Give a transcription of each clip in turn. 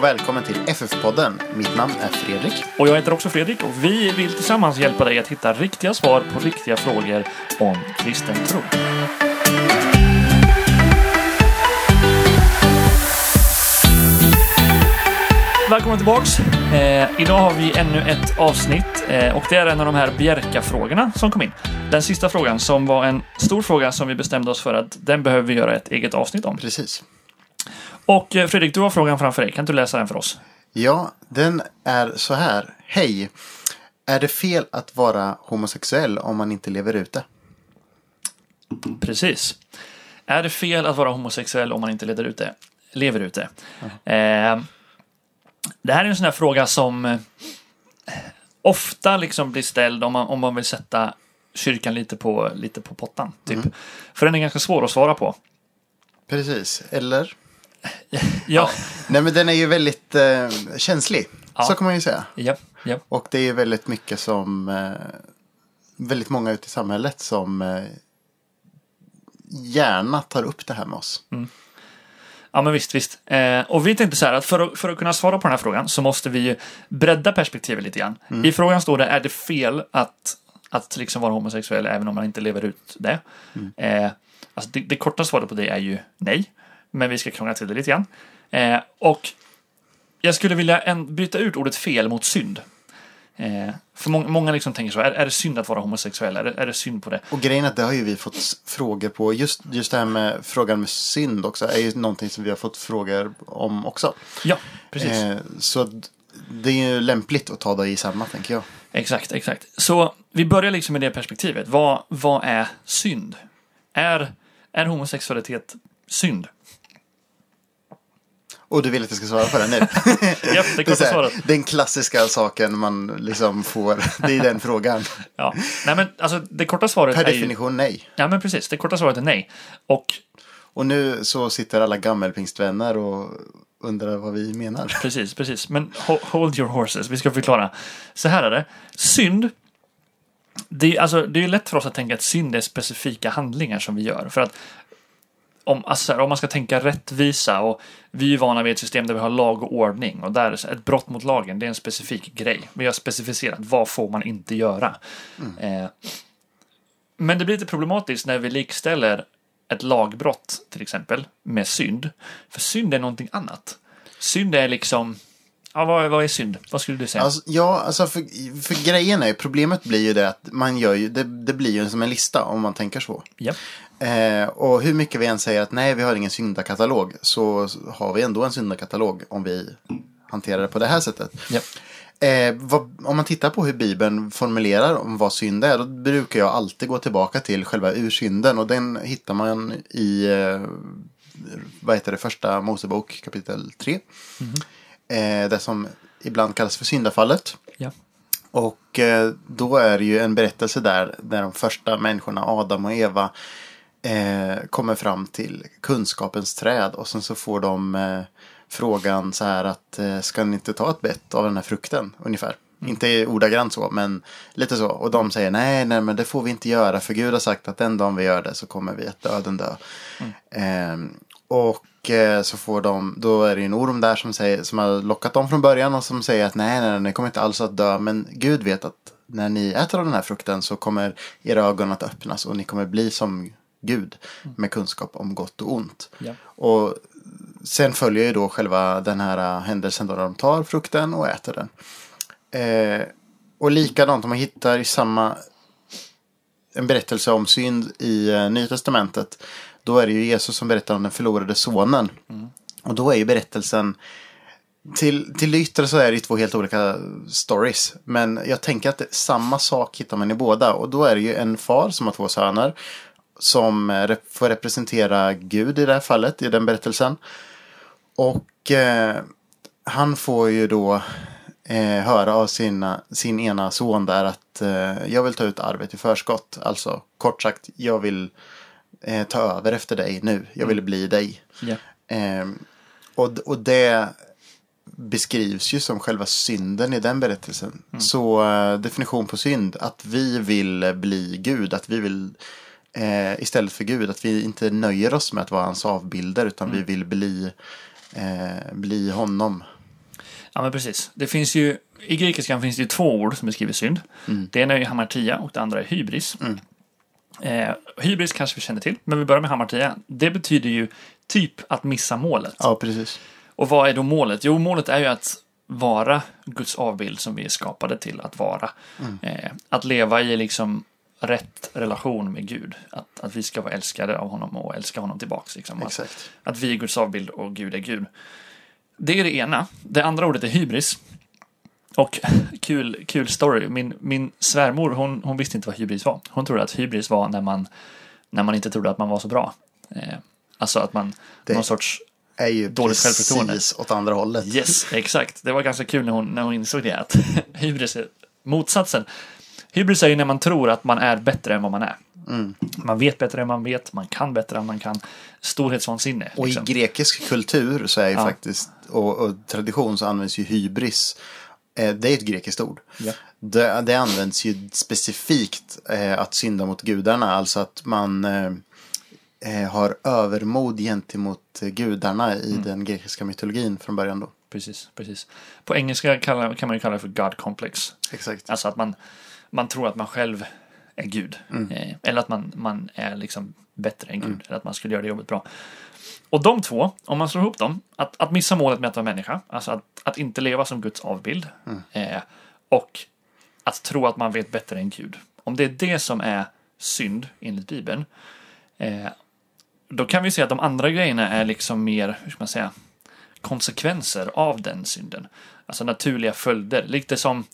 och välkommen till FF-podden. Mitt namn är Fredrik. Och jag heter också Fredrik och vi vill tillsammans hjälpa dig att hitta riktiga svar på riktiga frågor om kristen tro. Välkomna tillbaks! Eh, idag har vi ännu ett avsnitt eh, och det är en av de här Bjerka-frågorna som kom in. Den sista frågan som var en stor fråga som vi bestämde oss för att den behöver vi göra ett eget avsnitt om. Precis. Och eh, Fredrik, du har frågan framför dig. Kan du läsa den för oss? Ja, den är så här. Hej! Är det fel att vara homosexuell om man inte lever ut det? Precis. Är det fel att vara homosexuell om man inte lever ut det? Lever ut det? Eh, det här är en sån här fråga som eh, ofta liksom blir ställd om man, om man vill sätta kyrkan lite på, lite på pottan. Typ. För den är ganska svår att svara på. Precis, eller? Ja, Nej, men den är ju väldigt eh, känslig. Ja. Så kan man ju säga. ja, ja. Och det är ju väldigt mycket som... Eh, väldigt många ute i samhället som eh, gärna tar upp det här med oss. Ja men visst, visst. Eh, och vi tänkte så här att för, att för att kunna svara på den här frågan så måste vi ju bredda perspektivet lite grann. I frågan står det, är det fel att, att liksom vara homosexuell även om man inte lever ut det? Eh, alltså det, det korta svaret på det är ju nej. Men vi ska krångla till det lite grann. Eh, och jag skulle vilja en, byta ut ordet fel mot synd. Eh, för må, många liksom tänker så, är, är det synd att vara homosexuell? Är det, är det synd på det? Och grejen är att det har ju vi fått frågor på. Just, just det här med frågan med synd också är ju någonting som vi har fått frågor om också. Ja, precis. Eh, så det är ju lämpligt att ta det i samma, tänker jag. Exakt, exakt. Så vi börjar liksom med det perspektivet. Vad, vad är synd? Är, är homosexualitet synd? Och du vill att jag ska svara på den nu? Ja, det korta svaret. den klassiska saken man liksom får. Det är den frågan. Ja. Nej, men alltså det korta svaret Per är ju... definition nej. Ja, men precis. Det korta svaret är nej. Och Och nu så sitter alla gammelpingstvänner och undrar vad vi menar. precis, precis. Men ho- hold your horses. Vi ska förklara. Så här är det. Synd. Det är, alltså, det är lätt för oss att tänka att synd är specifika handlingar som vi gör. För att om, alltså, om man ska tänka rättvisa och vi är vana vid ett system där vi har lag och ordning och där ett brott mot lagen, det är en specifik grej. Vi har specificerat vad får man inte göra. Eh, men det blir lite problematiskt när vi likställer ett lagbrott till exempel med synd. För synd är någonting annat. Synd är liksom, ja vad, vad är synd? Vad skulle du säga? Alltså, ja, alltså för, för grejen är ju, problemet blir ju det att man gör ju, det, det blir ju som en lista om man tänker så. ja. Eh, och hur mycket vi än säger att nej, vi har ingen syndakatalog, så har vi ändå en syndakatalog om vi hanterar det på det här sättet. Ja. Eh, vad, om man tittar på hur Bibeln formulerar om vad synd är, då brukar jag alltid gå tillbaka till själva ursynden och den hittar man i eh, vad heter det, första Mosebok kapitel 3. Eh, det som ibland kallas för syndafallet. ja. Och eh, då är det ju en berättelse där, där de första människorna, Adam och Eva, eh, kommer fram till kunskapens träd och sen så får de eh, frågan så här att eh, ska ni inte ta ett bett av den här frukten ungefär. Inte ordagrant så, men lite så. Och de säger nej, nej, men det får vi inte göra för Gud har sagt att den dagen vi gör det så kommer vi att döden dö. Ehm, och eh, så får de, då är det en orm där som, säger, som har lockat dem från början och som säger att nej, nej, nej, ni kommer inte alls att dö. Men Gud vet att när ni äter av den här frukten så kommer era ögon att öppnas och ni kommer bli som Gud med kunskap om gott och ont. Ja. Och sen följer ju då själva den här äh, händelsen då de tar frukten och äter den. Eh, och likadant om man hittar i samma en berättelse om synd i eh, Nya Testamentet. Då är det ju Jesus som berättar om den förlorade sonen. Och då är ju berättelsen till, till det yttre så är det ju två helt olika stories. Men jag tänker att det, samma sak hittar man i båda. Och då är det ju en far som har två söner. Som eh, får representera Gud i det här fallet, i den berättelsen. Och eh, han får ju då eh, höra av sina, sin ena son där att eh, jag vill ta ut arvet i förskott. Alltså kort sagt, jag vill eh, ta över efter dig nu. Jag vill bli dig. Eh, och, och det beskrivs ju som själva synden i den berättelsen. Så eh, definition på synd, att vi vill bli Gud, att vi vill eh, istället för Gud, att vi inte nöjer oss med att vara hans avbilder utan vi vill bli, eh, bli honom. Ja, men precis. Det finns ju, I grekiskan finns det två ord som beskriver synd. Det ena är ju hamartia och det andra är hybris. Eh, hybris kanske vi känner till, men vi börjar med hamartia. Det betyder ju typ att missa målet. Ja, precis. Och vad är då målet? Jo, målet är ju att vara Guds avbild som vi är skapade till att vara. Eh, att leva i liksom rätt relation med Gud. Att, att vi ska vara älskade av honom och älska honom tillbaks. Liksom. Att, att vi är Guds avbild och Gud är Gud. Det är det ena. Det andra ordet är hybris. Och kul, kul story. Min, min svärmor hon, hon visste inte vad hybris var. Hon trodde att hybris var när man, när man inte trodde att man var så bra. Eh, alltså att man, Det- någon sorts Är ju Dåligt självförtroende. åt andra hållet. Yes, exakt. Det var ganska kul när hon, när hon insåg det. Att hybris är motsatsen. Hybris är ju när man tror att man är bättre än vad man är. Mm. Man vet bättre än man vet, man kan bättre än man kan. Storhetsvansinne. Och liksom. i grekisk kultur så är ju Ja. faktiskt, och, och tradition så används ju hybris. Eh, det är ett grekiskt ord. Ja. Det, det används ju specifikt eh, att synda mot gudarna. Alltså att man eh, har övermod gentemot gudarna i Mm. den grekiska mytologin från början då. Precis, precis. På engelska kan man ju kalla det för God complex. Exakt. Alltså att man, man tror att man själv är Gud. Eh, eller att man, man är liksom bättre än Gud. Eller att man skulle göra det jobbet bra. Och de två, om man slår ihop dem, att, att missa målet med att vara människa, alltså att, att inte leva som Guds avbild, eh, och att tro att man vet bättre än Gud. Om det är det som är synd enligt Bibeln, eh, då kan vi se att de andra grejerna är liksom mer, hur ska man säga, konsekvenser av den synden. Alltså naturliga följder. Lite som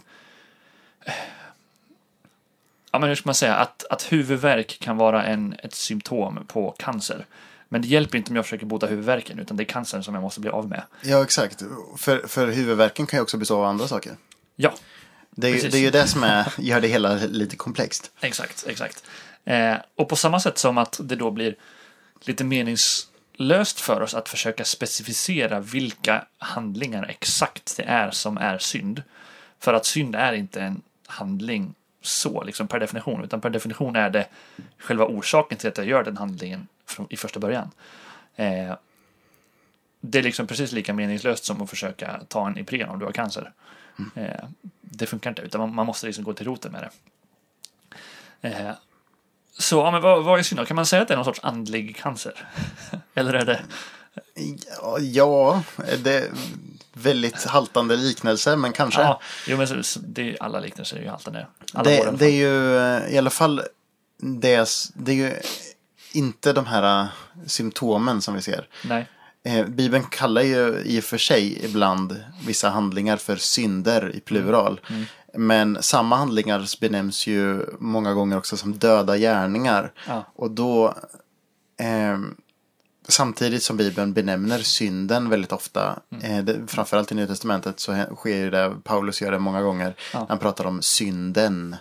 ja, men hur ska man säga, att, att huvudvärk kan vara en, ett symptom på cancer. Men det hjälper inte om jag försöker bota huvudvärken, utan det är cancern som jag måste bli av med. Ja, exakt. För, för huvudvärken kan ju också bestå av andra saker. Ja, Det är, ju- Precis. det är ju det som är, gör det hela lite komplext. exakt, exakt. Eh, och på samma sätt som att det då blir lite meningslöst för oss att försöka specificera vilka handlingar exakt det är som är synd. För att synd är inte en handling så, liksom per definition, utan per definition är det själva orsaken till att jag gör den handlingen i första början. Eh, det är liksom precis lika meningslöst som att försöka ta en Ipren om du har cancer. Eh, det funkar inte, utan man, man måste liksom gå till roten med det. Eh, så, ja, men vad, vad är synd? Kan man säga att det är någon sorts andlig cancer? Eller är det... Ja, det väldigt haltande liknelse, men kanske. Ja, jo, men det är, alla liknelser är ju haltande. Alla det, det är ju eh, i alla fall det, är- det är ju inte de här eh, symptomen som vi ser. Nej, Eh, Bibeln kallar ju i och för sig ibland vissa handlingar för synder i plural. Men samma handlingar benämns ju många gånger också som döda gärningar. Ja. Och då, eh, samtidigt som Bibeln benämner synden väldigt ofta, eh, det, framförallt i Nya Testamentet så sker ju det, Paulus gör det många gånger, när han pratar om synden.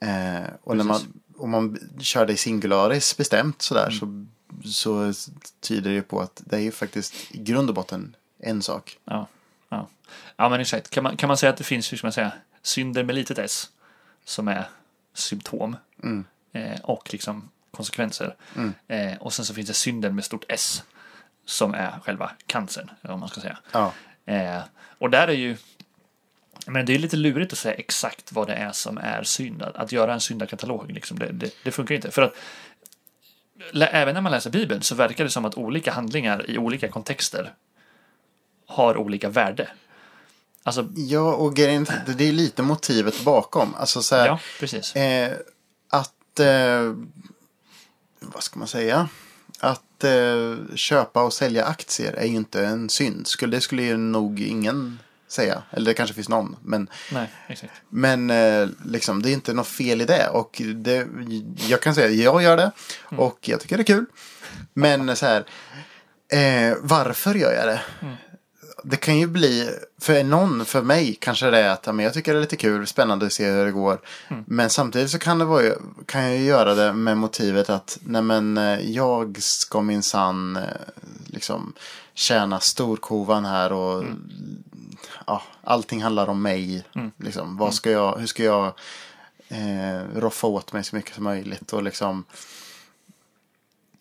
Eh, och när man, om man kör det i singularis bestämt sådär så, så tyder det på att det är ju faktiskt i grund och botten en sak. ja. Ja, ja men exakt. Kan man, kan man säga att det finns, hur ska man säga, synder med litet s som är symptom eh, och liksom konsekvenser. Eh, och sen så finns det synden med stort S som är själva cancern, vad man ska säga. Ja, Eh, och där är ju men det är lite lurigt att säga exakt vad det är som är synd. Att, göra en syndakatalog, liksom, det, det, det funkar inte. För att även när man läser Bibeln så verkar det som att olika handlingar i olika kontexter har olika värde. Alltså, ja och grejen, det är lite motivet bakom. Alltså så här, ja, precis. Eh, att, eh, vad ska man säga? Att eh, köpa och sälja aktier är ju inte en synd. Skulle, det skulle ju nog ingen säga. Eller det kanske finns någon. Men, Nej, men eh, liksom, det är inte något fel i det. Och det, jag kan säga jag gör det. Och jag tycker det är kul. Men så här, eh, varför gör jag det? Det kan ju bli, för någon, för mig kanske det är att men jag tycker det är lite kul, spännande att se hur det går. Men samtidigt så kan, det vara, kan jag ju göra det med motivet att nej men eh, jag ska minsann eh, liksom tjäna storkovan här och ja, allting handlar om mig. Liksom. Vad ska jag, hur ska jag eh, roffa åt mig så mycket som möjligt och liksom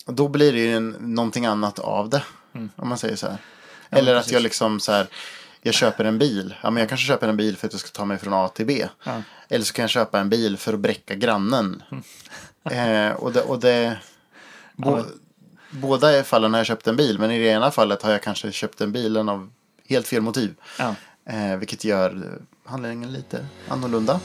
då blir det ju en, någonting annat av det. Om man säger så här. Eller att jag liksom så här. Jag köper en bil. Ja, men jag kanske köper en bil för att jag ska ta mig från A till B. Ja. Eller så kan jag köpa en bil för att bräcka grannen. eh, och det, och det bo, Ja, Båda fallen har jag köpt en bil. Men i det ena fallet har jag kanske köpt den bilen av helt fel motiv. Ja. Eh, vilket gör handlingen lite annorlunda.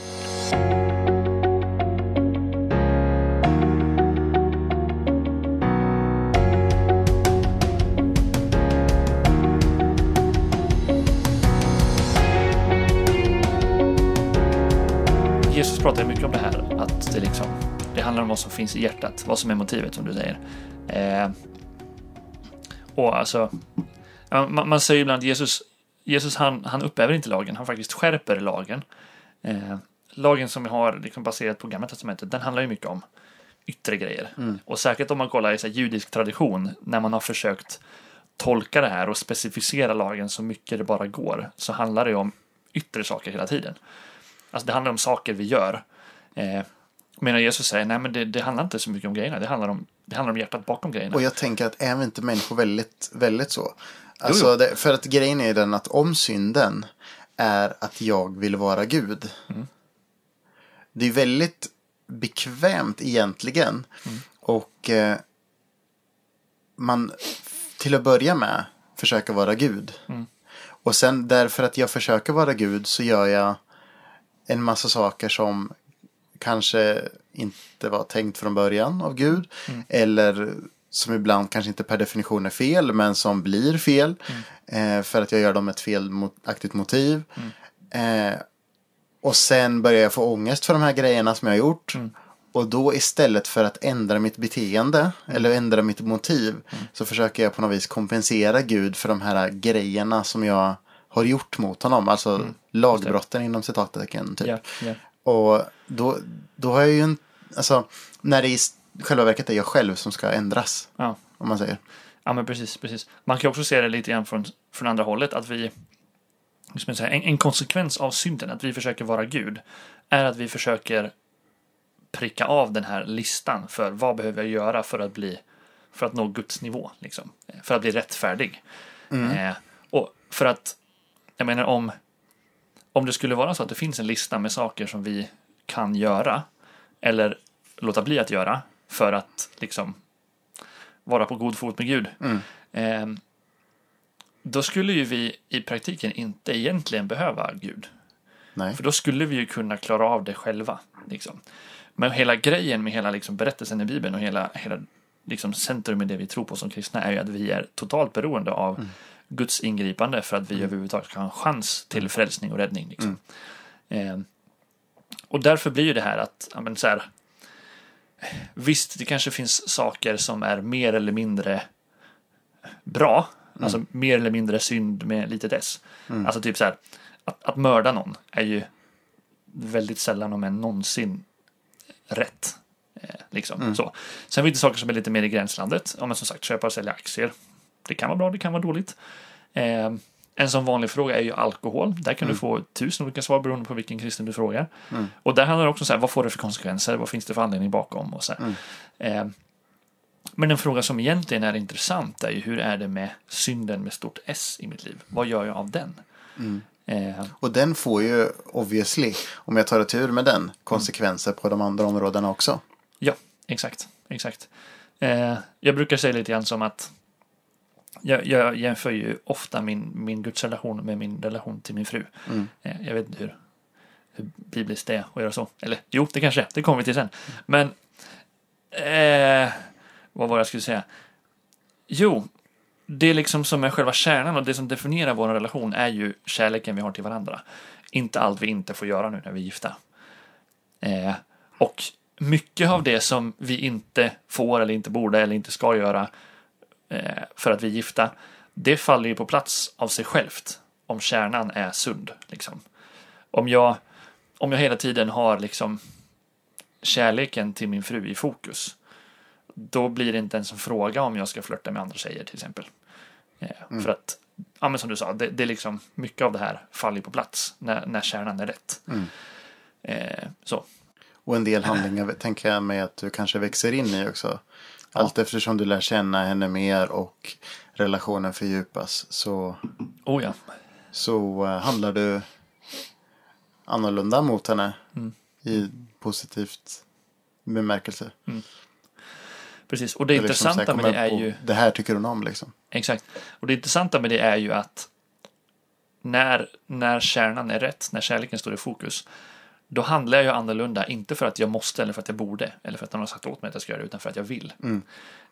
Pratar ju mycket om det här, att det, liksom, det handlar om vad som finns i hjärtat, vad som är motivet som du säger. Eh, och alltså, man, man säger ibland Jesus, Jesus han, han upphäver inte lagen, han faktiskt skärper lagen. Eh, lagen som vi har liksom baserat på Gamla Testamentet, den handlar ju mycket om yttre grejer. Och säkert om man kollar i så här, judisk tradition, när man har försökt tolka det här och specificera lagen så mycket det bara går, så handlar det om yttre saker hela tiden. Alltså det handlar om saker vi gör. Eh, medan Jesus säger, nej men det, det handlar inte så mycket om grejerna, det handlar om, det handlar om hjärtat bakom grejerna. Och jag tänker att är vi inte människor väldigt, väldigt så? Alltså, Det, för att grejen är den att om synden är att jag vill vara Gud. Det är väldigt bekvämt egentligen. Och eh, man till att börja med försöker vara Gud. Och sen därför att jag försöker vara Gud så gör jag en massa saker som kanske inte var tänkt från början av Gud. Eller som ibland kanske inte per definition är fel, men som blir fel. Eh, för att jag gör dem med ett felaktigt motiv. Eh, och sen börjar jag få ångest för de här grejerna som jag har gjort. Och då istället för att ändra mitt beteende eller ändra mitt motiv så försöker jag på något vis kompensera Gud för de här grejerna som jag har gjort mot honom. Alltså lagbrotten inom citattecken. Typ. Ja, ja. Och då, då har jag ju en, alltså när det i själva verket är jag själv som ska ändras. Ja. Om man säger. Ja, men precis, precis. Man kan också se det lite grann från, från andra hållet, att vi, man säga, en, en konsekvens av synden, att vi försöker vara Gud, är att vi försöker pricka av den här listan för vad behöver jag göra för att bli, för att nå Guds nivå, liksom. För att bli rättfärdig. Eh, och för att, jag menar om, om det skulle vara så att det finns en lista med saker som vi kan göra, eller låta bli att göra, för att liksom vara på god fot med Gud. Eh, då skulle ju vi i praktiken inte egentligen behöva Gud. Nej. För då skulle vi ju kunna klara av det själva. Liksom. Men hela grejen med hela liksom, berättelsen i Bibeln och hela, hela liksom, centrum i det vi tror på som kristna är ju att vi är totalt beroende av Guds ingripande för att vi överhuvudtaget ska ha en chans till frälsning och räddning. Liksom. Eh, och därför blir ju det här att, ja, men, så här, visst, det kanske finns saker som är mer eller mindre bra. Alltså mer eller mindre synd med litet s. Alltså typ så här, att, att mörda någon är ju väldigt sällan om än någonsin rätt. Eh, liksom. så. Sen finns det saker som är lite mer i gränslandet. Om man som sagt köpa och sälja aktier. Det kan vara bra, det kan vara dåligt. Eh, en sån vanlig fråga är ju alkohol. Där kan du få tusen olika svar beroende på vilken kristen du frågar. Och där handlar det också om så här, vad får det för konsekvenser? Vad finns det för anledning bakom? Och så här. Eh, men en fråga som egentligen är intressant är ju hur är det med synden med stort S i mitt liv? Vad gör jag av den? Eh, Och den får ju obviously, om jag tar tur med den, konsekvenser på de andra områdena också. Ja, exakt. exakt. Eh, jag brukar säga lite grann som att jag, jag jämför ju ofta min, min gudsrelation med min relation till min fru. Eh, jag vet inte hur, hur bibliskt det är att göra så. Eller jo, det kanske är. Det kommer vi till sen. Men eh, vad var det jag skulle säga? Jo, det liksom som är själva kärnan och det som definierar vår relation är ju kärleken vi har till varandra. Inte allt vi inte får göra nu när vi är gifta. Eh, och mycket av det som vi inte får eller inte borde eller inte ska göra för att vi är gifta, det faller ju på plats av sig självt om kärnan är sund. Liksom. Om, jag, om jag hela tiden har liksom kärleken till min fru i fokus, då blir det inte ens en fråga om jag ska flörta med andra tjejer till exempel. Eh, För att, ja men som du sa, det, det är liksom mycket av det här faller på plats när, när kärnan är rätt. Eh, så. Och en del handlingar tänker jag mig att du kanske växer in i också. Allt eftersom du lär känna henne mer och relationen fördjupas. Så Oh ja. så eh, handlar du annorlunda mot henne Mm. i positivt bemärkelse. Precis, och det är liksom intressanta med kommer det är ju... Det här tycker hon om liksom. Exakt. Och det intressanta med det är ju att när, när kärnan är rätt, när kärleken står i fokus, då handlar jag ju annorlunda, inte för att jag måste eller för att jag borde, eller för att någon har sagt åt mig att jag ska göra det, utan för att jag vill. Mm.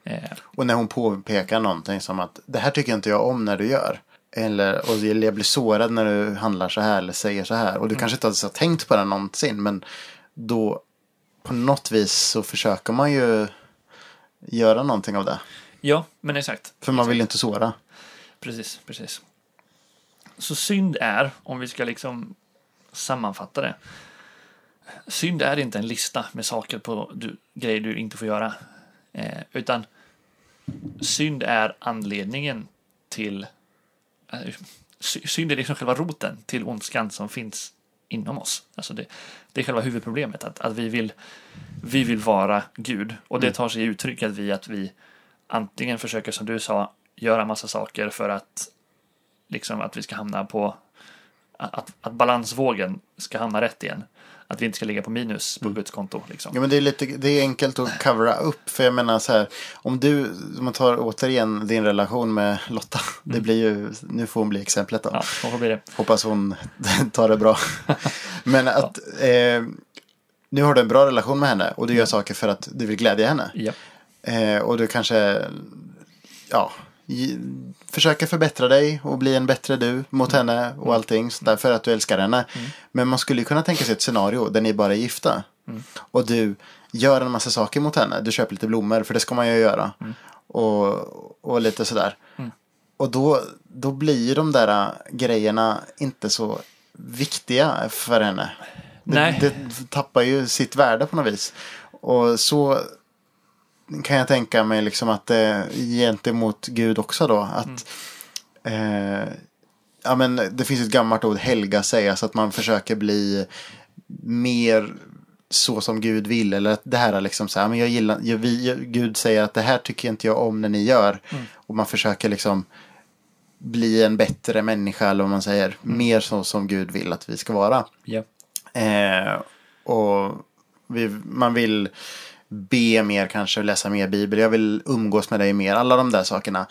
Eh, Och när hon påpekar någonting som att det här tycker inte jag om när du gör. Eller och jag blir sårad när du handlar så här eller säger så här. Och du kanske inte ens har tänkt på det någonsin. Men då på något vis så försöker man ju göra någonting av det. ja, men exakt. För man vill ju inte såra. Precis, precis. Så synd är, om vi ska liksom sammanfatta det. Synd är inte en lista med saker på du, grejer du inte får göra. Eh, utan synd är anledningen till... Eh, sy- synd är liksom själva roten till ondskan som finns inom oss. Alltså det, det är själva huvudproblemet. Att, att vi, vill, vi vill vara Gud. Och det tar sig uttryck att vi, att vi antingen försöker, som du sa, göra massa saker för att liksom att vi ska hamna på att, att balansvågen ska hamna rätt igen. Att vi inte ska ligga på minus på Guds konto. Liksom. Ja men det är, lite, det är enkelt att covera upp. För jag menar så här. Om du, om man tar återigen din relation med Lotta. Det blir ju, nu får hon bli exemplet då. Ja, det? Hoppas hon tar det bra. Men att eh, nu har du en bra relation med henne och du gör saker för att du vill glädja henne. Ja. Eh, och du kanske ja, försöker förbättra dig och bli en bättre du mot henne och allting. Så där, för att du älskar henne. Men man skulle ju kunna tänka sig ett scenario där ni bara är gifta. Och du gör en massa saker mot henne. Du köper lite blommor, för det ska man ju göra. Och, och lite sådär. Och då, då blir de där grejerna inte så viktiga för henne. Det, det tappar ju sitt värde på något vis. Och så kan jag tänka mig liksom att det är gentemot Gud också då. Att eh, ja, men det finns ett gammalt ord, helga säga, så att man försöker bli mer så som Gud vill. Eller att det här är liksom så här, men jag gillar, jag, vi, jag, Gud säger att det här tycker inte jag om när ni gör. Och man försöker liksom bli en bättre människa eller vad man säger. Mer så som Gud vill att vi ska vara. Ja. Eh, och vi, man vill be mer kanske, läsa mer bibel. Jag vill umgås med dig mer. Alla de där sakerna.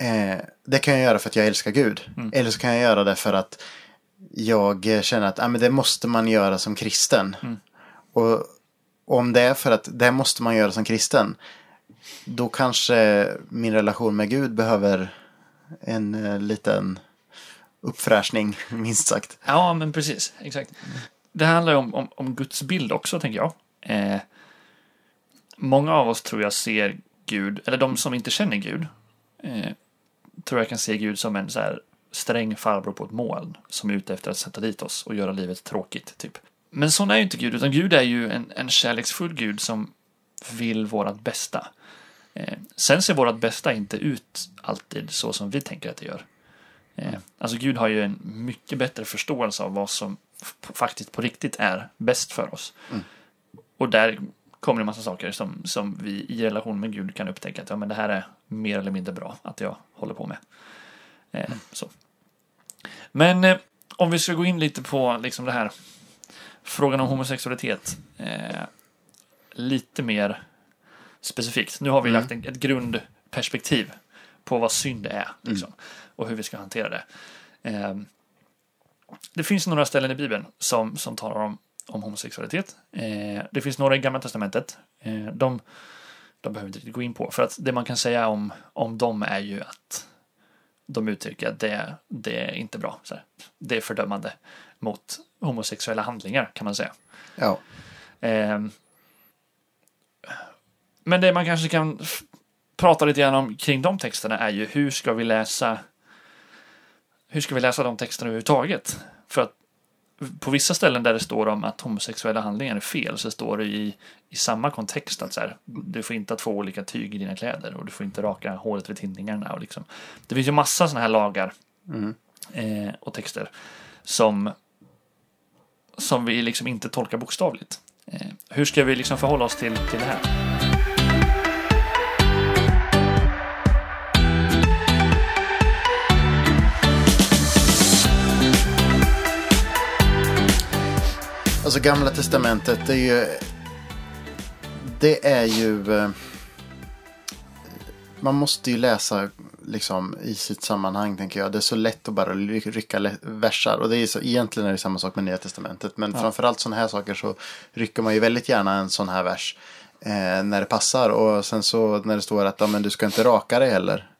Eh, det kan jag göra för att jag älskar Gud. Eller så kan jag göra det för att jag känner att ah, men det måste man göra som kristen. Och om det är för att det måste man göra som kristen. Då kanske min relation med Gud behöver en eh, liten uppfräschning, minst sagt. Ja, men precis. Exakt. Det handlar ju om, om, om Guds bild också, tänker jag. Eh, många av oss tror jag ser Gud, eller de som inte känner Gud, eh, tror jag kan se Gud som en så här sträng farbror på ett moln som är ute efter att sätta dit oss och göra livet tråkigt, typ. Men sån är ju inte Gud, utan Gud är ju en, en kärleksfull Gud som vill vårat bästa. Eh, sen ser vårat bästa inte ut alltid så som vi tänker att det gör. Eh, alltså Gud har ju en mycket bättre förståelse av vad som faktiskt på riktigt är bäst för oss. Och där kommer det en massa saker som, som vi i relation med Gud kan upptäcka att ja, men det här är mer eller mindre bra att jag håller på med. Eh, så. Men eh, om vi ska gå in lite på liksom det här frågan om homosexualitet eh, lite mer specifikt. Nu har vi Mm. lagt en, ett grundperspektiv på vad synd är liksom, och hur vi ska hantera det. Eh, det finns några ställen i Bibeln som, som talar om, om homosexualitet. Eh, det finns några i Gamla Testamentet. Eh, de, de behöver inte riktigt gå in på. För att det man kan säga om, om dem är ju att de uttrycker att det, det är inte bra. Så här. Det är fördömande mot homosexuella handlingar kan man säga. Ja. Ehm, men det man kanske kan prata lite grann om kring de texterna är ju hur ska vi läsa hur ska vi läsa de texterna överhuvudtaget? För att på vissa ställen där det står om att homosexuella handlingar är fel så står det i, i samma kontext att så här, du får inte ha två olika tyg i dina kläder och du får inte raka håret vid tinningarna. Och liksom. Det finns ju massa sådana här lagar eh, och texter som, som vi liksom inte tolkar bokstavligt. Eh, hur ska vi liksom förhålla oss till, till det här? Alltså Gamla Testamentet, det är ju... Det är ju... eh, Man måste ju läsa liksom i sitt sammanhang tänker jag. Det är så lätt att bara ry- rycka versar. Och det är så, egentligen är det samma sak med Nya Testamentet. Men framförallt sådana här saker så rycker man ju väldigt gärna en sån här vers. Eh, när det passar. Och sen så när det står att ja, men du ska inte raka dig heller.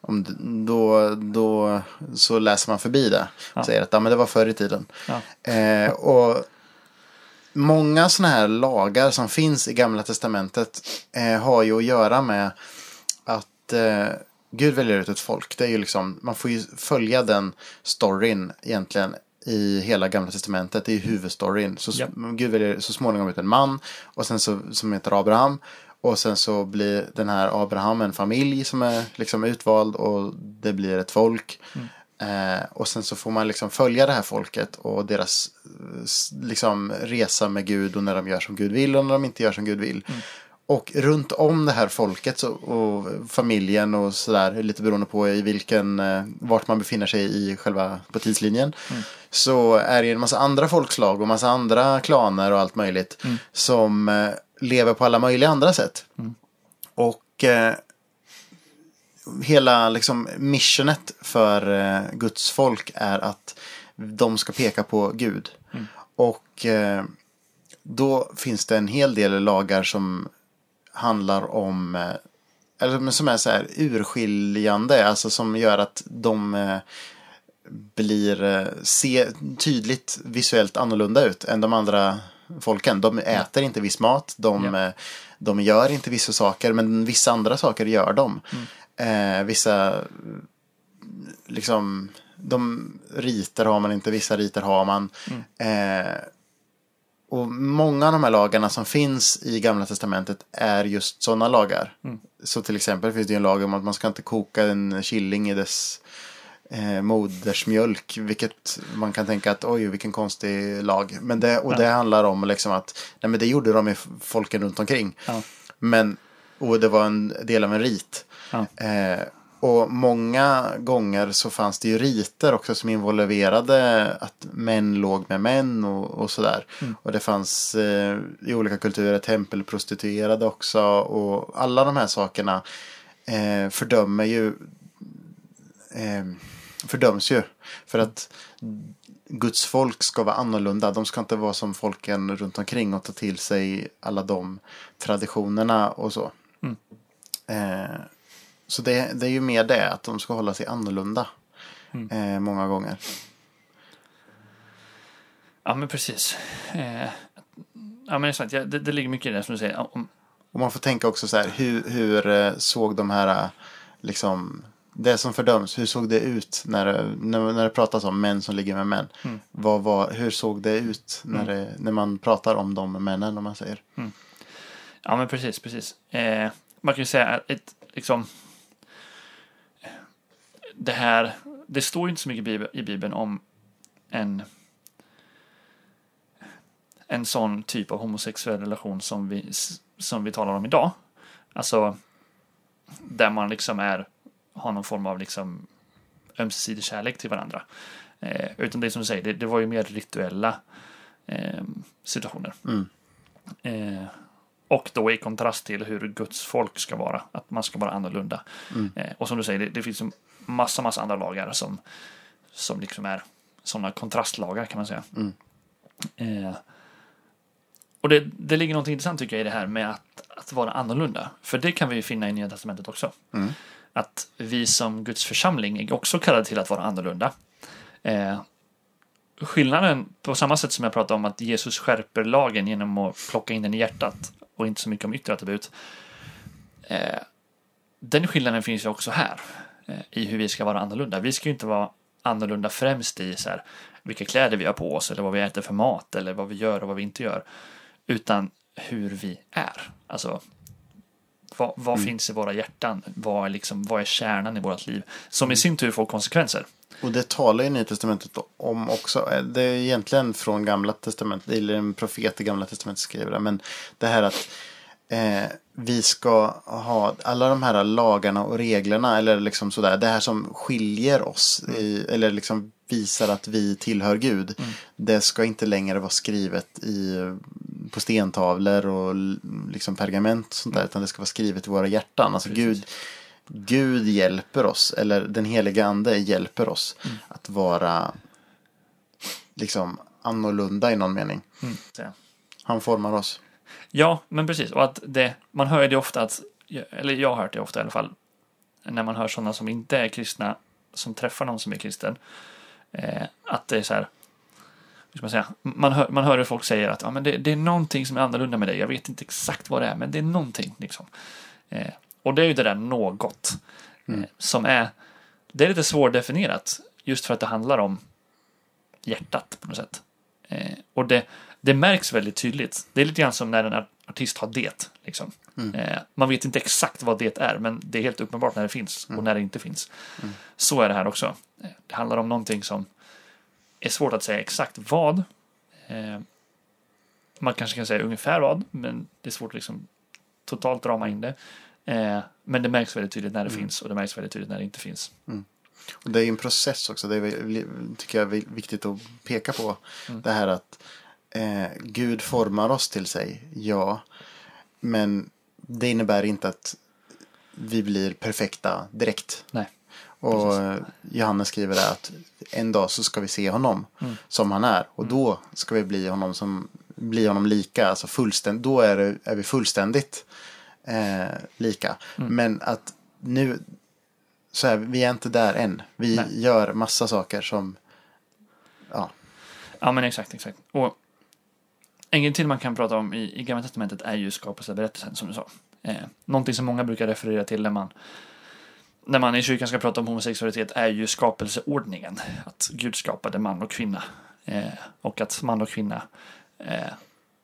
Om, d- då, då så läser man förbi det. Och säger att ja, men det var förr i tiden. Ja. Eh, och många sådana här lagar som finns i Gamla Testamentet eh, har ju att göra med att eh, Gud väljer ut ett folk. Det är ju liksom, man får ju följa den storyn egentligen i hela Gamla Testamentet. Det är ju huvudstoryn. Så, Ja. Gud väljer så småningom ut en man och sen så, som heter Abraham. Och sen så blir den här Abraham en familj som är liksom utvald och det blir ett folk. Eh, och sen så får man liksom följa det här folket och deras eh, liksom resa med Gud och när de gör som Gud vill och när de inte gör som Gud vill. Och runt om det här folket så, och familjen och sådär, lite beroende på i vilken, eh, vart man befinner sig i själva på tidslinjen. Så är det en massa andra folkslag och massa andra klaner och allt möjligt som eh, lever på alla möjliga andra sätt. Och eh, hela liksom missionet för eh, Guds folk är att de ska peka på Gud. Och eh, då finns det en hel del lagar som handlar om eh, eller som är så här urskiljande, alltså som gör att de blir se tydligt visuellt annorlunda ut än de andra folken. De äter inte viss mat, de, Ja. de gör inte vissa saker, men vissa andra saker gör de. Eh, vissa, liksom, de riter har man inte, vissa riter har man. Eh, och många av de här lagarna som finns i Gamla Testamentet är just sådana lagar. Så till exempel finns det en lag om att man ska inte koka en killing i dess eh, modersmjölk. Vilket man kan tänka att oj vilken konstig lag. Men det, och det handlar om liksom att nej, men det gjorde de i folken runt omkring. Ja. Men, och det var en del av en rit. Ja. Eh, och många gånger så fanns det ju riter också som involverade att män låg med män och, och sådär. Och det fanns eh, i olika kulturer tempelprostituerade också. Och alla de här sakerna eh, fördömer ju eh, fördöms ju. För att Guds folk ska vara annorlunda. De ska inte vara som folken runt omkring och ta till sig alla de traditionerna och så. Eh, så det, det är ju mer det, att de ska hålla sig annorlunda. Eh, många gånger. Ja, men precis. Eh, ja, men sant. Ja, det, det ligger mycket i det som du säger. Om, Och man får tänka också så här, hur, hur eh, såg de här, eh, liksom, det som fördöms, hur såg det ut när, när, när det pratas om män som ligger med män? Vad var, hur såg det ut när, det, när man pratar om de männen, om man säger? Ja, men precis, precis. Eh, man kan ju säga att ett, liksom, det här, det står ju inte så mycket i Bibeln, om en, en sån typ av homosexuell relation som vi, som vi talar om idag. Alltså, där man liksom är, har någon form av liksom ömsesidig kärlek till varandra. Eh, utan det som du säger, det, det var ju mer rituella eh, situationer. Eh, och då i kontrast till hur Guds folk ska vara. Att man ska vara annorlunda. Eh, och som du säger, det, det finns en massa, massa andra lagar som, som liksom är sådana kontrastlagar kan man säga. Eh, och det, det ligger något intressant tycker jag i det här med att, att vara annorlunda. För det kan vi ju finna i Nya Testamentet också. Att vi som Guds församling är också kallade till att vara annorlunda. Eh, skillnaden, på samma sätt som jag pratade om att Jesus skärper lagen genom att plocka in den i hjärtat och inte så mycket om yttre attribut. Eh, den skillnaden finns ju också här i hur vi ska vara annorlunda. Vi ska ju inte vara annorlunda främst i så här, vilka kläder vi har på oss eller vad vi äter för mat eller vad vi gör och vad vi inte gör. Utan hur vi är. Alltså, vad, vad finns i våra hjärtan? Vad är, liksom, vad är kärnan i vårt liv? Som i sin tur får konsekvenser. Och det talar ju Nya Testamentet om också. Eh, Det är egentligen från Gamla Testamentet, eller en profet i Gamla Testamentet skriver det. Men det här att eh, vi ska ha alla de här lagarna och reglerna eller liksom sådär. Det här som skiljer oss i, eller liksom visar att vi tillhör Gud. Det ska inte längre vara skrivet i, på stentavlor och liksom pergament och sånt där. Utan det ska vara skrivet i våra hjärtan. Alltså Precis. Gud, Gud hjälper oss, eller den heliga ande hjälper oss att vara liksom annorlunda i någon mening. Så. Han formar oss. Ja, men precis. Och att det, man hör det ofta att, eller jag har hört det ofta i alla fall, när man hör sådana som inte är kristna, som träffar någon som är kristen, eh, att det är så här, man säga, man hör, man hör hur folk säger att ja, men det, det är någonting som är annorlunda med dig, jag vet inte exakt vad det är, men det är någonting. Liksom. Eh, och det är ju det där något, eh, som är, det är lite svårdefinierat, just för att det handlar om hjärtat på något sätt. Eh, och det, det märks väldigt tydligt. Det är lite grann som när en artist har det. Liksom. Eh, man vet inte exakt vad det är, men det är helt uppenbart när det finns och när det inte finns. Så är det här också. Eh, Det handlar om någonting som är svårt att säga exakt vad. Eh, man kanske kan säga ungefär vad, men det är svårt att liksom totalt rama in det. Eh, men det märks väldigt tydligt när det finns och det märks väldigt tydligt när det inte finns. Och det är ju en process också. Det är, tycker jag är viktigt att peka på. Det här att eh, Gud formar oss till sig, ja. Men det innebär inte att vi blir perfekta direkt. Nej. Och eh, Johannes skriver där att en dag så ska vi se honom som han är. Och då ska vi bli honom som bli honom lika. Alltså fullständ, då är, det, är vi fullständigt eh, lika. Men att nu, så här, vi är inte där än. Vi Nej. gör massa saker som, ja, Ja, men exakt, exakt. Och en grej till man kan prata om i, i Gamla Testamentet är ju skapelseberättelsen, som du sa. Eh, någonting som många brukar referera till när man, när man i kyrkan ska prata om homosexualitet är ju skapelseordningen. Att Gud skapade man och kvinna. Eh, och att man och kvinna eh,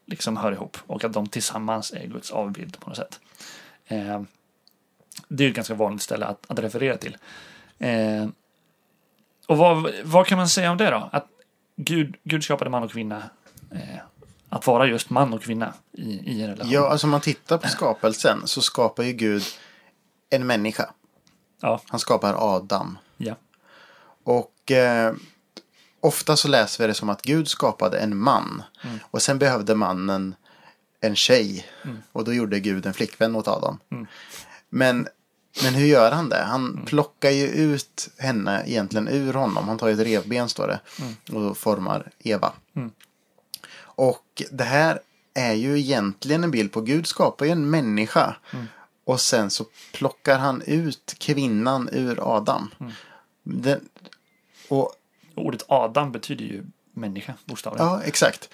liksom hör ihop. Och att de tillsammans är Guds avbild på något sätt. Eh, det är ju ett ganska vanligt ställe att, att referera till. Eh, och vad, vad kan man säga om det då? Att Gud, Gud skapade man och kvinna. Eh, att vara just man och kvinna i, i en relation. ja, alltså om man tittar på skapelsen så skapar ju Gud en människa. Ja. Han skapar Adam. ja. Och eh, ofta så läser vi det som att Gud skapade en man. Och sen behövde mannen en tjej. Och då gjorde Gud en flickvän åt Adam. Men, men hur gör han det? Han plockar ju ut henne egentligen ur honom. Han tar ett revben står det. Och formar Eva. Och det här är ju egentligen en bild på Gud skapar ju en människa. Och sen så plockar han ut kvinnan ur Adam. Den, och ordet Adam betyder ju människa, bokstavligen. Ja, exakt.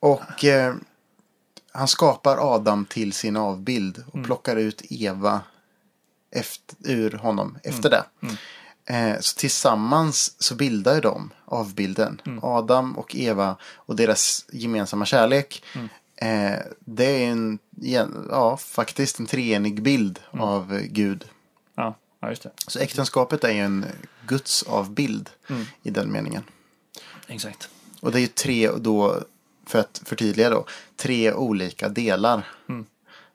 Och eh, han skapar Adam till sin avbild och plockar ut Eva efter, ur honom efter det. Eh, så tillsammans så bildar ju de avbilden. Adam och Eva och deras gemensamma kärlek. Eh, det är en, ja, faktiskt en treenig bild av eh, Gud. Ja, ja just det. Så äktenskapet är ju en Guds avbild i den meningen. Exakt. Och det är ju tre då, för att förtydliga då, tre olika delar.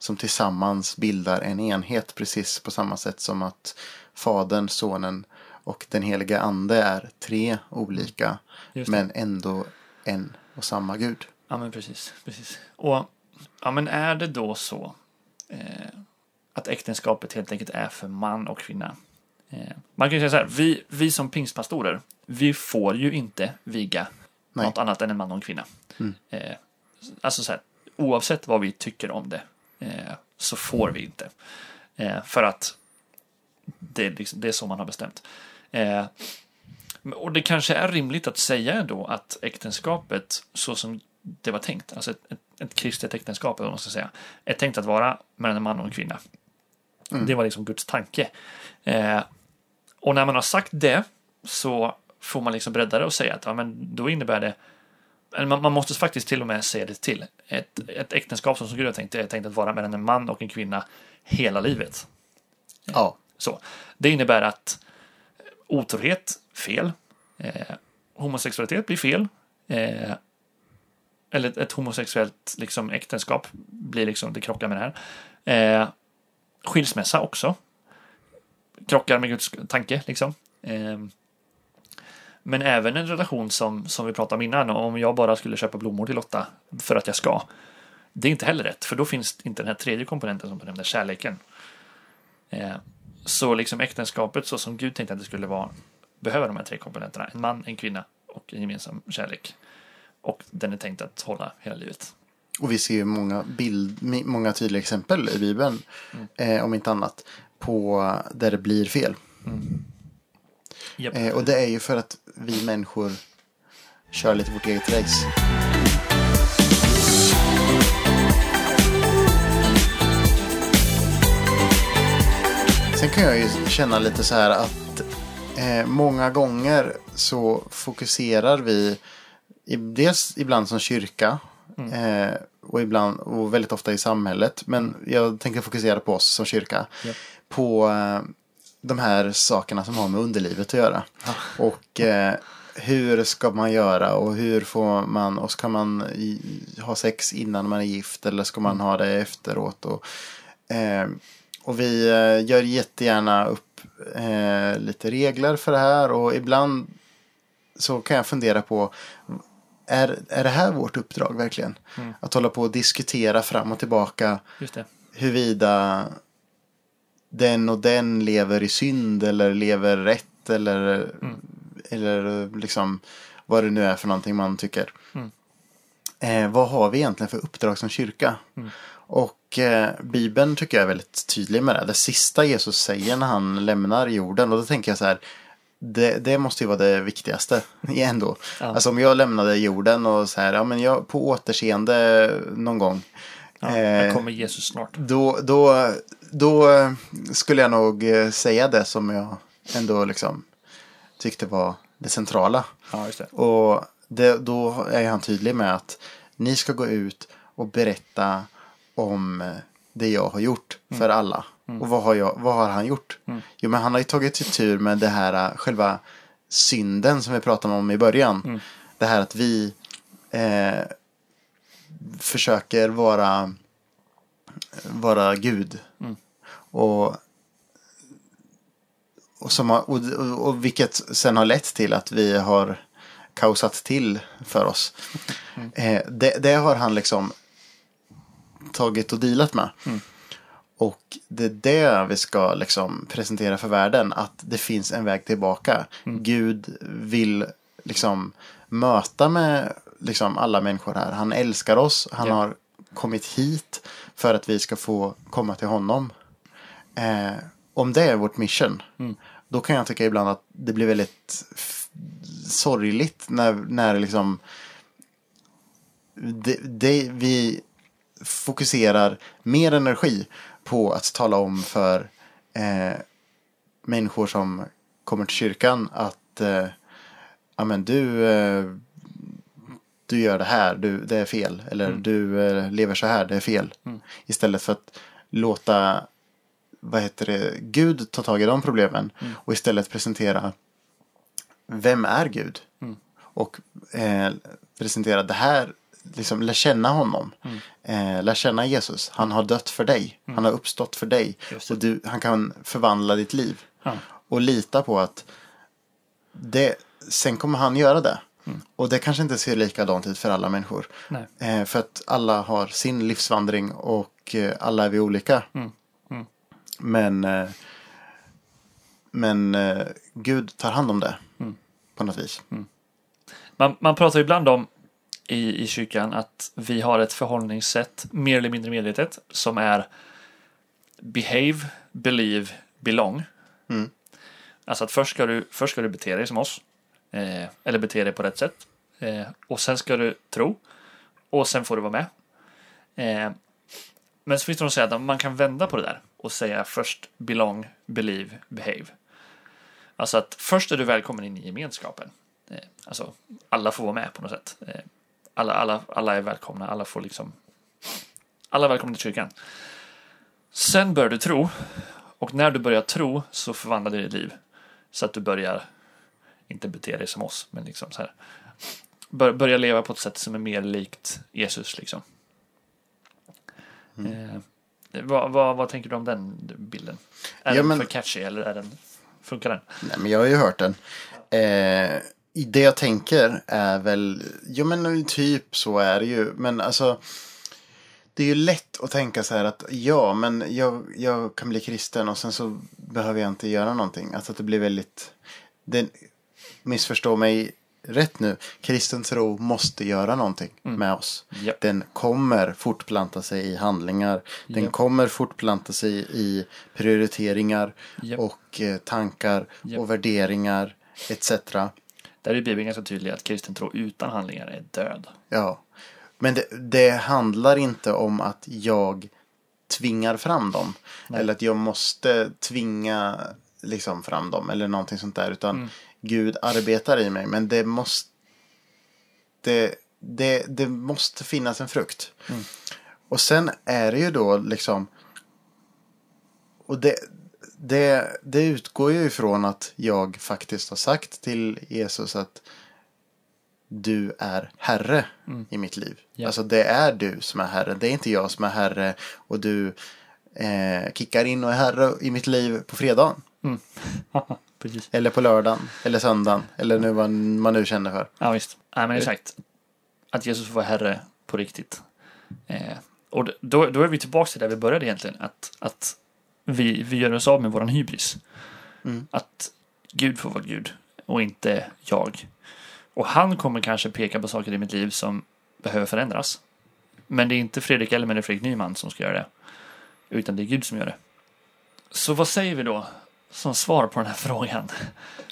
Som tillsammans bildar en enhet precis på samma sätt som att Fadern, Sonen och den heliga Ande är tre olika. Men ändå en och samma Gud. Ja, men precis. precis. Och ja, men är det då så eh, att äktenskapet helt enkelt är för man och kvinna? Eh, man kan ju säga så här, vi, vi som pingstpastorer, vi får ju inte viga Nej. något annat än en man och en kvinna. Eh, alltså så här, oavsett vad vi tycker om det eh, så får vi inte. Eh, för att det, är liksom, det är så man har bestämt. Eh, och det kanske är rimligt att säga ändå att äktenskapet, så som det var tänkt, alltså ett, ett, ett kristet äktenskap, eller man ska säga, är tänkt att vara mellan en man och en kvinna. Det var liksom Guds tanke. Eh, och när man har sagt det så får man liksom bredda det och säga att ja, men då innebär det man, man måste faktiskt till och med säga det till. Ett, ett äktenskap som Gud har tänkt är tänkt att vara mellan en man och en kvinna hela livet. Ja, Så. Det innebär att otrohet, fel. Eh, homosexualitet blir fel. Eh, eller ett, ett homosexuellt liksom, äktenskap blir liksom, det krockar med det här. Eh, skilsmässa också. Krockar med Guds tanke liksom. Eh, men även en relation som, som vi pratade om innan, om jag bara skulle köpa blommor till Lotta för att jag ska. Det är inte heller rätt, för då finns inte den här tredje komponenten som du nämnde, kärleken. Eh, så liksom äktenskapet så som Gud tänkte att det skulle vara behöver de här tre komponenterna. En man, en kvinna och en gemensam kärlek. Och den är tänkt att hålla hela livet. Och vi ser ju många, bild, många tydliga exempel i Bibeln, Mm. eh, om inte annat, på där det blir fel. Japp. Eh, och det är ju för att vi människor kör lite vårt eget race. Sen kan jag ju känna lite så här att eh, många gånger så fokuserar vi, dels ibland som kyrka eh, och ibland och väldigt ofta i samhället, men jag tänker fokusera på oss som kyrka, Japp. på eh, de här sakerna som har med underlivet att göra. Och eh, hur ska man göra och hur får man, och ska man i, ha sex innan man är gift eller ska man ha det efteråt? Och, eh, och vi eh, gör jättegärna upp eh, lite regler för det här och ibland så kan jag fundera på är, är det här vårt uppdrag verkligen? Att hålla på och diskutera fram och tillbaka Just det. huruvida den och den lever i synd eller lever rätt eller, eller liksom vad det nu är för någonting man tycker. Mm. Eh, vad har vi egentligen för uppdrag som kyrka? Och eh, Bibeln tycker jag är väldigt tydlig med det. Det sista Jesus säger när han lämnar jorden och då tänker jag så här det, det måste ju vara det viktigaste ändå. Ja. Alltså om jag lämnade jorden och så här, ja men jag på återseende någon gång. Ja, Eh, här kommer Jesus snart. då, då, då eh, skulle jag nog eh, säga det som jag ändå liksom tyckte var det centrala. Ja, just det. Och det, då är han tydlig med att ni ska gå ut och berätta om eh, det jag har gjort för alla. Och vad har, jag, vad har han gjort? Jo, men han har ju tagit sig tur med det här eh, själva synden som vi pratade om i början. Det här att vi eh, försöker vara, vara Gud. Och, och, som har, och, och, och vilket sen har lett till att vi har kaosat till för oss. Eh, det, det har han liksom tagit och dealat med. Och det är det vi ska liksom presentera för världen. Att det finns en väg tillbaka. Gud vill liksom möta med liksom alla människor här. Han älskar oss. Han Ja. har kommit hit för att vi ska få komma till honom. Eh, om det är vårt mission. Då kan jag tycka ibland att det blir väldigt sorgligt när, när liksom det, det, vi fokuserar mer energi på att tala om för eh, människor som kommer till kyrkan att eh, ja, men du, eh, du gör det här, du, det är fel. Eller du eh, lever så här, det är fel. Istället för att låta vad heter det, Gud ta tag i de problemen och istället presentera vem är Gud? Och eh, presentera det här, liksom lär känna honom. Eh, lär känna Jesus. Han har dött för dig. Han har uppstått för dig. Och du, han kan förvandla ditt liv. Ja. Och lita på att det, sen kommer han göra det. Och det kanske inte ser likadant ut för alla människor. Eh, för att alla har sin livsvandring och eh, alla är vi olika. Mm. Mm. Men, eh, men eh, Gud tar hand om det. Mm. På något vis. Man, man pratar ibland om i, i kyrkan att vi har ett förhållningssätt, mer eller mindre medvetet, som är behave, believe, belong. Mm. Alltså att först ska du, först ska du bete dig som oss. Eh, eller bete dig på rätt sätt. Eh, och sen ska du tro. Och sen får du vara med. Eh, men så finns det de som säger att man kan vända på det där och säga först belong, believe, behave. Alltså att först är du välkommen in i gemenskapen. Eh, alltså alla får vara med på något sätt. Alla, alla, alla är välkomna, alla får liksom alla är välkomna till kyrkan. Sen börjar du tro och när du börjar tro så förvandlar det ditt liv. Så att du börjar inte bete dig som oss, men liksom så här. bör, börja leva på ett sätt som är mer likt Jesus liksom. Mm. Eh, vad, vad, vad tänker du om den bilden? Är Ja, den men- för catchy eller är den, funkar den? Nej, men jag har ju hört den. Eh, det jag tänker är väl, jo men typ så är det ju. Men alltså, det är ju lätt att tänka så här att ja, men jag, jag kan bli kristen och sen så behöver jag inte göra någonting. Alltså att det blir väldigt, det, missförstå mig rätt nu, kristen tro måste göra någonting med oss. Japp. Den kommer fortplanta sig i handlingar. Den Japp. kommer fortplanta sig i prioriteringar Japp. och eh, tankar och värderingar etc. Där är Bibeln ganska tydlig att kristen tro utan handlingar är död. Ja. Men det, det handlar inte om att jag tvingar fram dem. Nej. Eller att jag måste tvinga liksom fram dem. Eller någonting sånt där. Utan Mm. Gud arbetar i mig. Men det måste, det, det, det måste finnas en frukt. Mm. Och sen är det ju då liksom. Och det, det, det utgår ju ifrån att jag faktiskt har sagt till Jesus att du är herre i mitt liv. Mm. Ja. Alltså det är du som är herre. Det är inte jag som är herre och du eh, kickar in och är herre i mitt liv på fredagen. Precis. Eller på lördagen. Eller söndagen. Eller nu vad man nu känner för. Ja, visst. Nej, men exakt. Att Jesus får vara herre på riktigt. Eh, och då, då är vi tillbaka till där vi började egentligen. Att, att vi, vi gör oss av med våran hybris. Mm. Att Gud får vara Gud och inte jag. Och han kommer kanske peka på saker i mitt liv som behöver förändras. Men det är inte Fredrik Elmer eller Fredrik Nyman som ska göra det. Utan det är Gud som gör det. Så vad säger vi då som svar på den här frågan?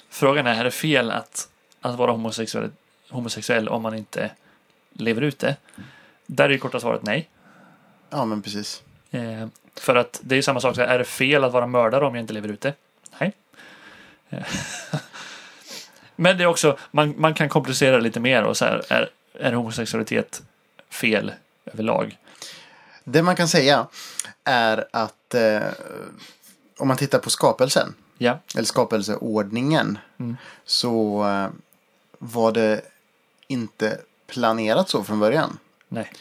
Frågan är, är det fel att, att vara homosexuell, homosexuell om man inte lever ut det? Där är det korta svaret nej. Ja men precis. Eh, för att det är ju samma sak, så här, är det fel att vara mördare om jag inte lever ut det? Nej. Eh, Men det är också, man, man kan komplicera det lite mer och så här, är, är homosexualitet fel överlag? Det man kan säga är att eh, om man tittar på skapelsen. Ja, Eller skapelseordningen. Mm. Så eh, var det inte planerat så från början. nej.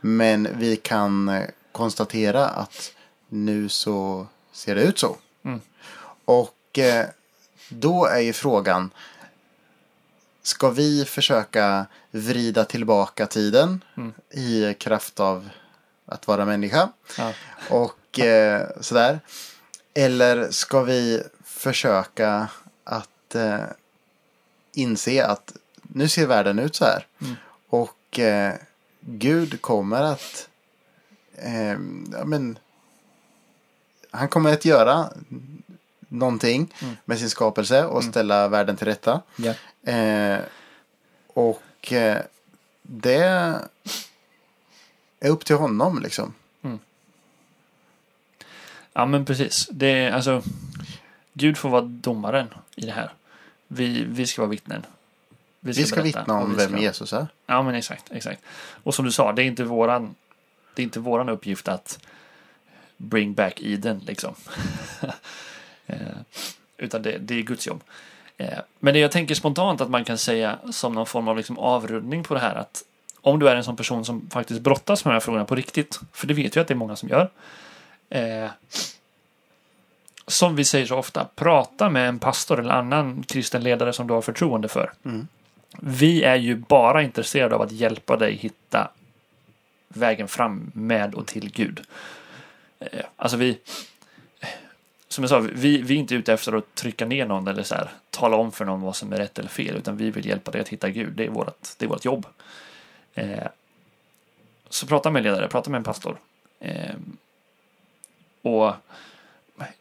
Men vi kan eh, konstatera att nu så ser det ut så. Mm. Och eh, då är ju frågan. Ska vi försöka vrida tillbaka tiden Mm. i kraft av att vara människa? Ja. Och eh, sådär. Eller ska vi försöka att eh, inse att nu ser världen ut så här. Mm. Och eh, Gud kommer att eh, ja, men, han kommer att göra någonting Mm. med sin skapelse och ställa världen till rätta. Ja. Eh, och eh, det är upp till honom liksom. Ja, men precis. Det är alltså, Gud får vara domaren i det här. Vi, vi ska vara vittnen. Vi ska berätta vittna om vi ska- vem Jesus är. Ja, men exakt, exakt. Och som du sa, det är inte våran, det är inte våran uppgift att bring back Eden, liksom. eh, utan det, det är Guds jobb. Eh, men det jag tänker spontant att man kan säga som någon form av liksom avrundning på det här att om du är en sån person som faktiskt brottas med de här frågorna på riktigt, för det vet vi att det är många som gör. Eh, som vi säger så ofta, prata med en pastor eller annan kristen ledare som du har förtroende för. Mm. Vi är ju bara intresserade av att hjälpa dig hitta vägen fram med och till Gud. Eh, Alltså vi, som jag sa, vi, vi är inte ute efter att trycka ner någon eller så här, tala om för någon vad som är rätt eller fel, utan vi vill hjälpa dig att hitta Gud. Det är vårt, det är vårt jobb. Eh, så prata med en ledare, prata med en pastor. Eh, och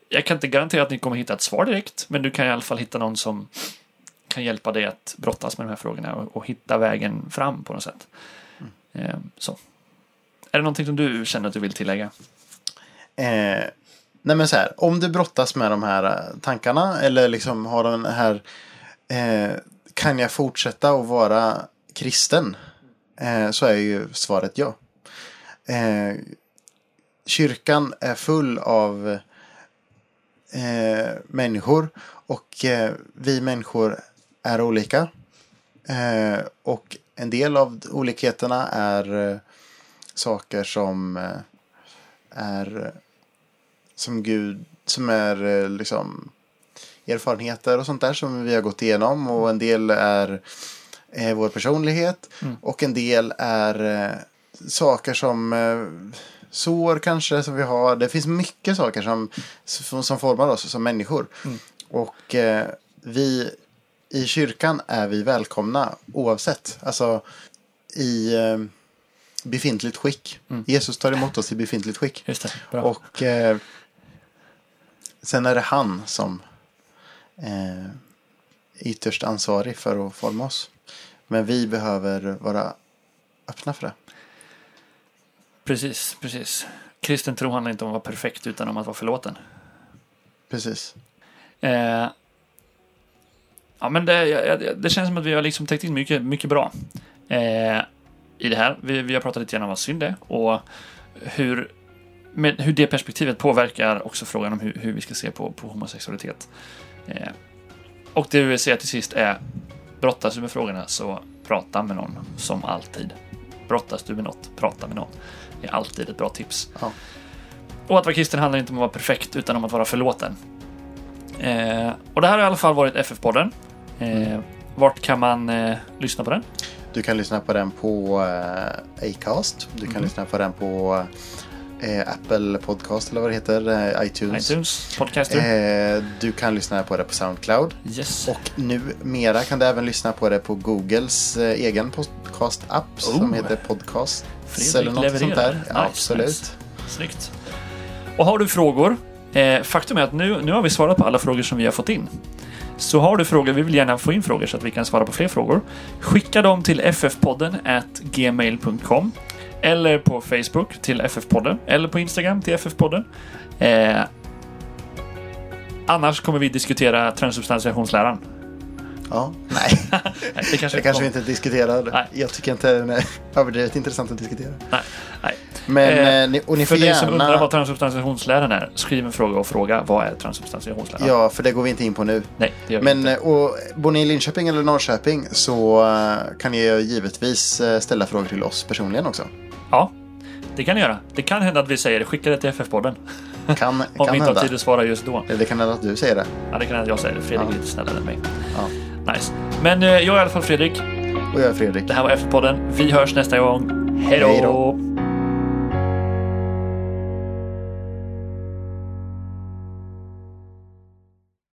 jag kan inte garantera att ni kommer hitta ett svar direkt, men du kan i alla fall hitta någon som kan hjälpa dig att brottas med de här frågorna och, och hitta vägen fram på något sätt. Eh, så. Är det någonting som du känner att du vill tillägga? Eh, nej men så här, om du brottas med de här eh, tankarna eller liksom har den här eh, kan jag fortsätta att vara kristen? Eh, så är ju svaret ja. Eh, kyrkan är full av eh, människor och eh, vi människor är olika. Eh, och en del av olikheterna är eh, saker som eh, är som Gud, som är eh, liksom erfarenheter och sånt där som vi har gått igenom och en del är eh, vår personlighet Mm. och en del är eh, saker som eh, sår kanske som vi har. Det finns mycket saker som, som, som formar oss som människor. Mm. Och eh, vi i kyrkan är vi välkomna oavsett. Alltså i eh, befintligt skick. Mm. Jesus tar emot oss i befintligt skick. Och eh, sen är det han som eh, är ytterst ansvarig för att forma oss. Men vi behöver vara öppna för det. Precis, precis. Kristen tro handlar inte om att vara perfekt utan om att vara förlåten. Precis. Eh, ja, men det, jag- det känns som att vi har liksom täckt in mycket, mycket bra eh, i det här. Vi, vi har pratat lite grann om vad synd är och hur, med, hur det perspektivet påverkar också frågan om hur, hur vi ska se på, på homosexualitet. Eh, och det vi vill säga till sist är brottas du med frågorna så prata med någon som alltid. Brottas du med något, prata med någon. Det är alltid ett bra tips. Ja. Och att vara kristen handlar inte om att vara perfekt utan om att vara förlåten. Eh, och det här har i alla fall varit FF-podden. Eh, Vart kan man eh, lyssna på den? Du kan lyssna på den på eh, Acast. Du kan Mhm. lyssna på den på Apple Podcast eller vad det heter. Eh, iTunes. iTunes, Podcaster. Eh, du kan lyssna på det på Soundcloud. yes. Och numera kan du även lyssna på det på Googles eh, egen podcast-app som Oh. heter Podcast. Fredrik eller något sånt där. levererar. Ja, Nice, absolut. nice. Snyggt. Och har du frågor? Eh, faktum är att nu, nu har vi svarat på alla frågor som vi har fått in. Så har du frågor, vi vill gärna få in frågor så att vi kan svara på fler frågor. Skicka dem till ffpodden at gmail.com eller på Facebook till FF-podden eller på Instagram till FF-podden. Eh, annars kommer vi diskutera transsubstantiationsläran. Ja, nej, Nej, det kanske, det kanske vi inte diskuterar. Nej. Jag tycker inte det är överdrivet intressant att diskutera. Nej, nej. Men, Eh, eh, och ni får För dig som undrar vad transsubstantiationsläran är, skriv en fråga och fråga vad är transsubstantiationsläran? Ja, för det går vi inte in på nu. Nej, det gör vi Men inte. eh, och, bor ni i Linköping eller Norrköping så eh, kan ni givetvis ställa frågor till oss personligen också. Ja, det kan ni göra. Det kan hända att vi säger det. Skicka det till FF-podden. Kan, Om kan vi inte hända. har tid att svara just då. Det kan hända att du säger det. Ja, det kan hända att jag säger det. Fredrik är lite snällare än mig. Ja. Nice. Men eh, jag är i alla fall Fredrik. Och jag är Fredrik. Det här var FF-podden. Vi hörs nästa gång. Hej Hej då! då.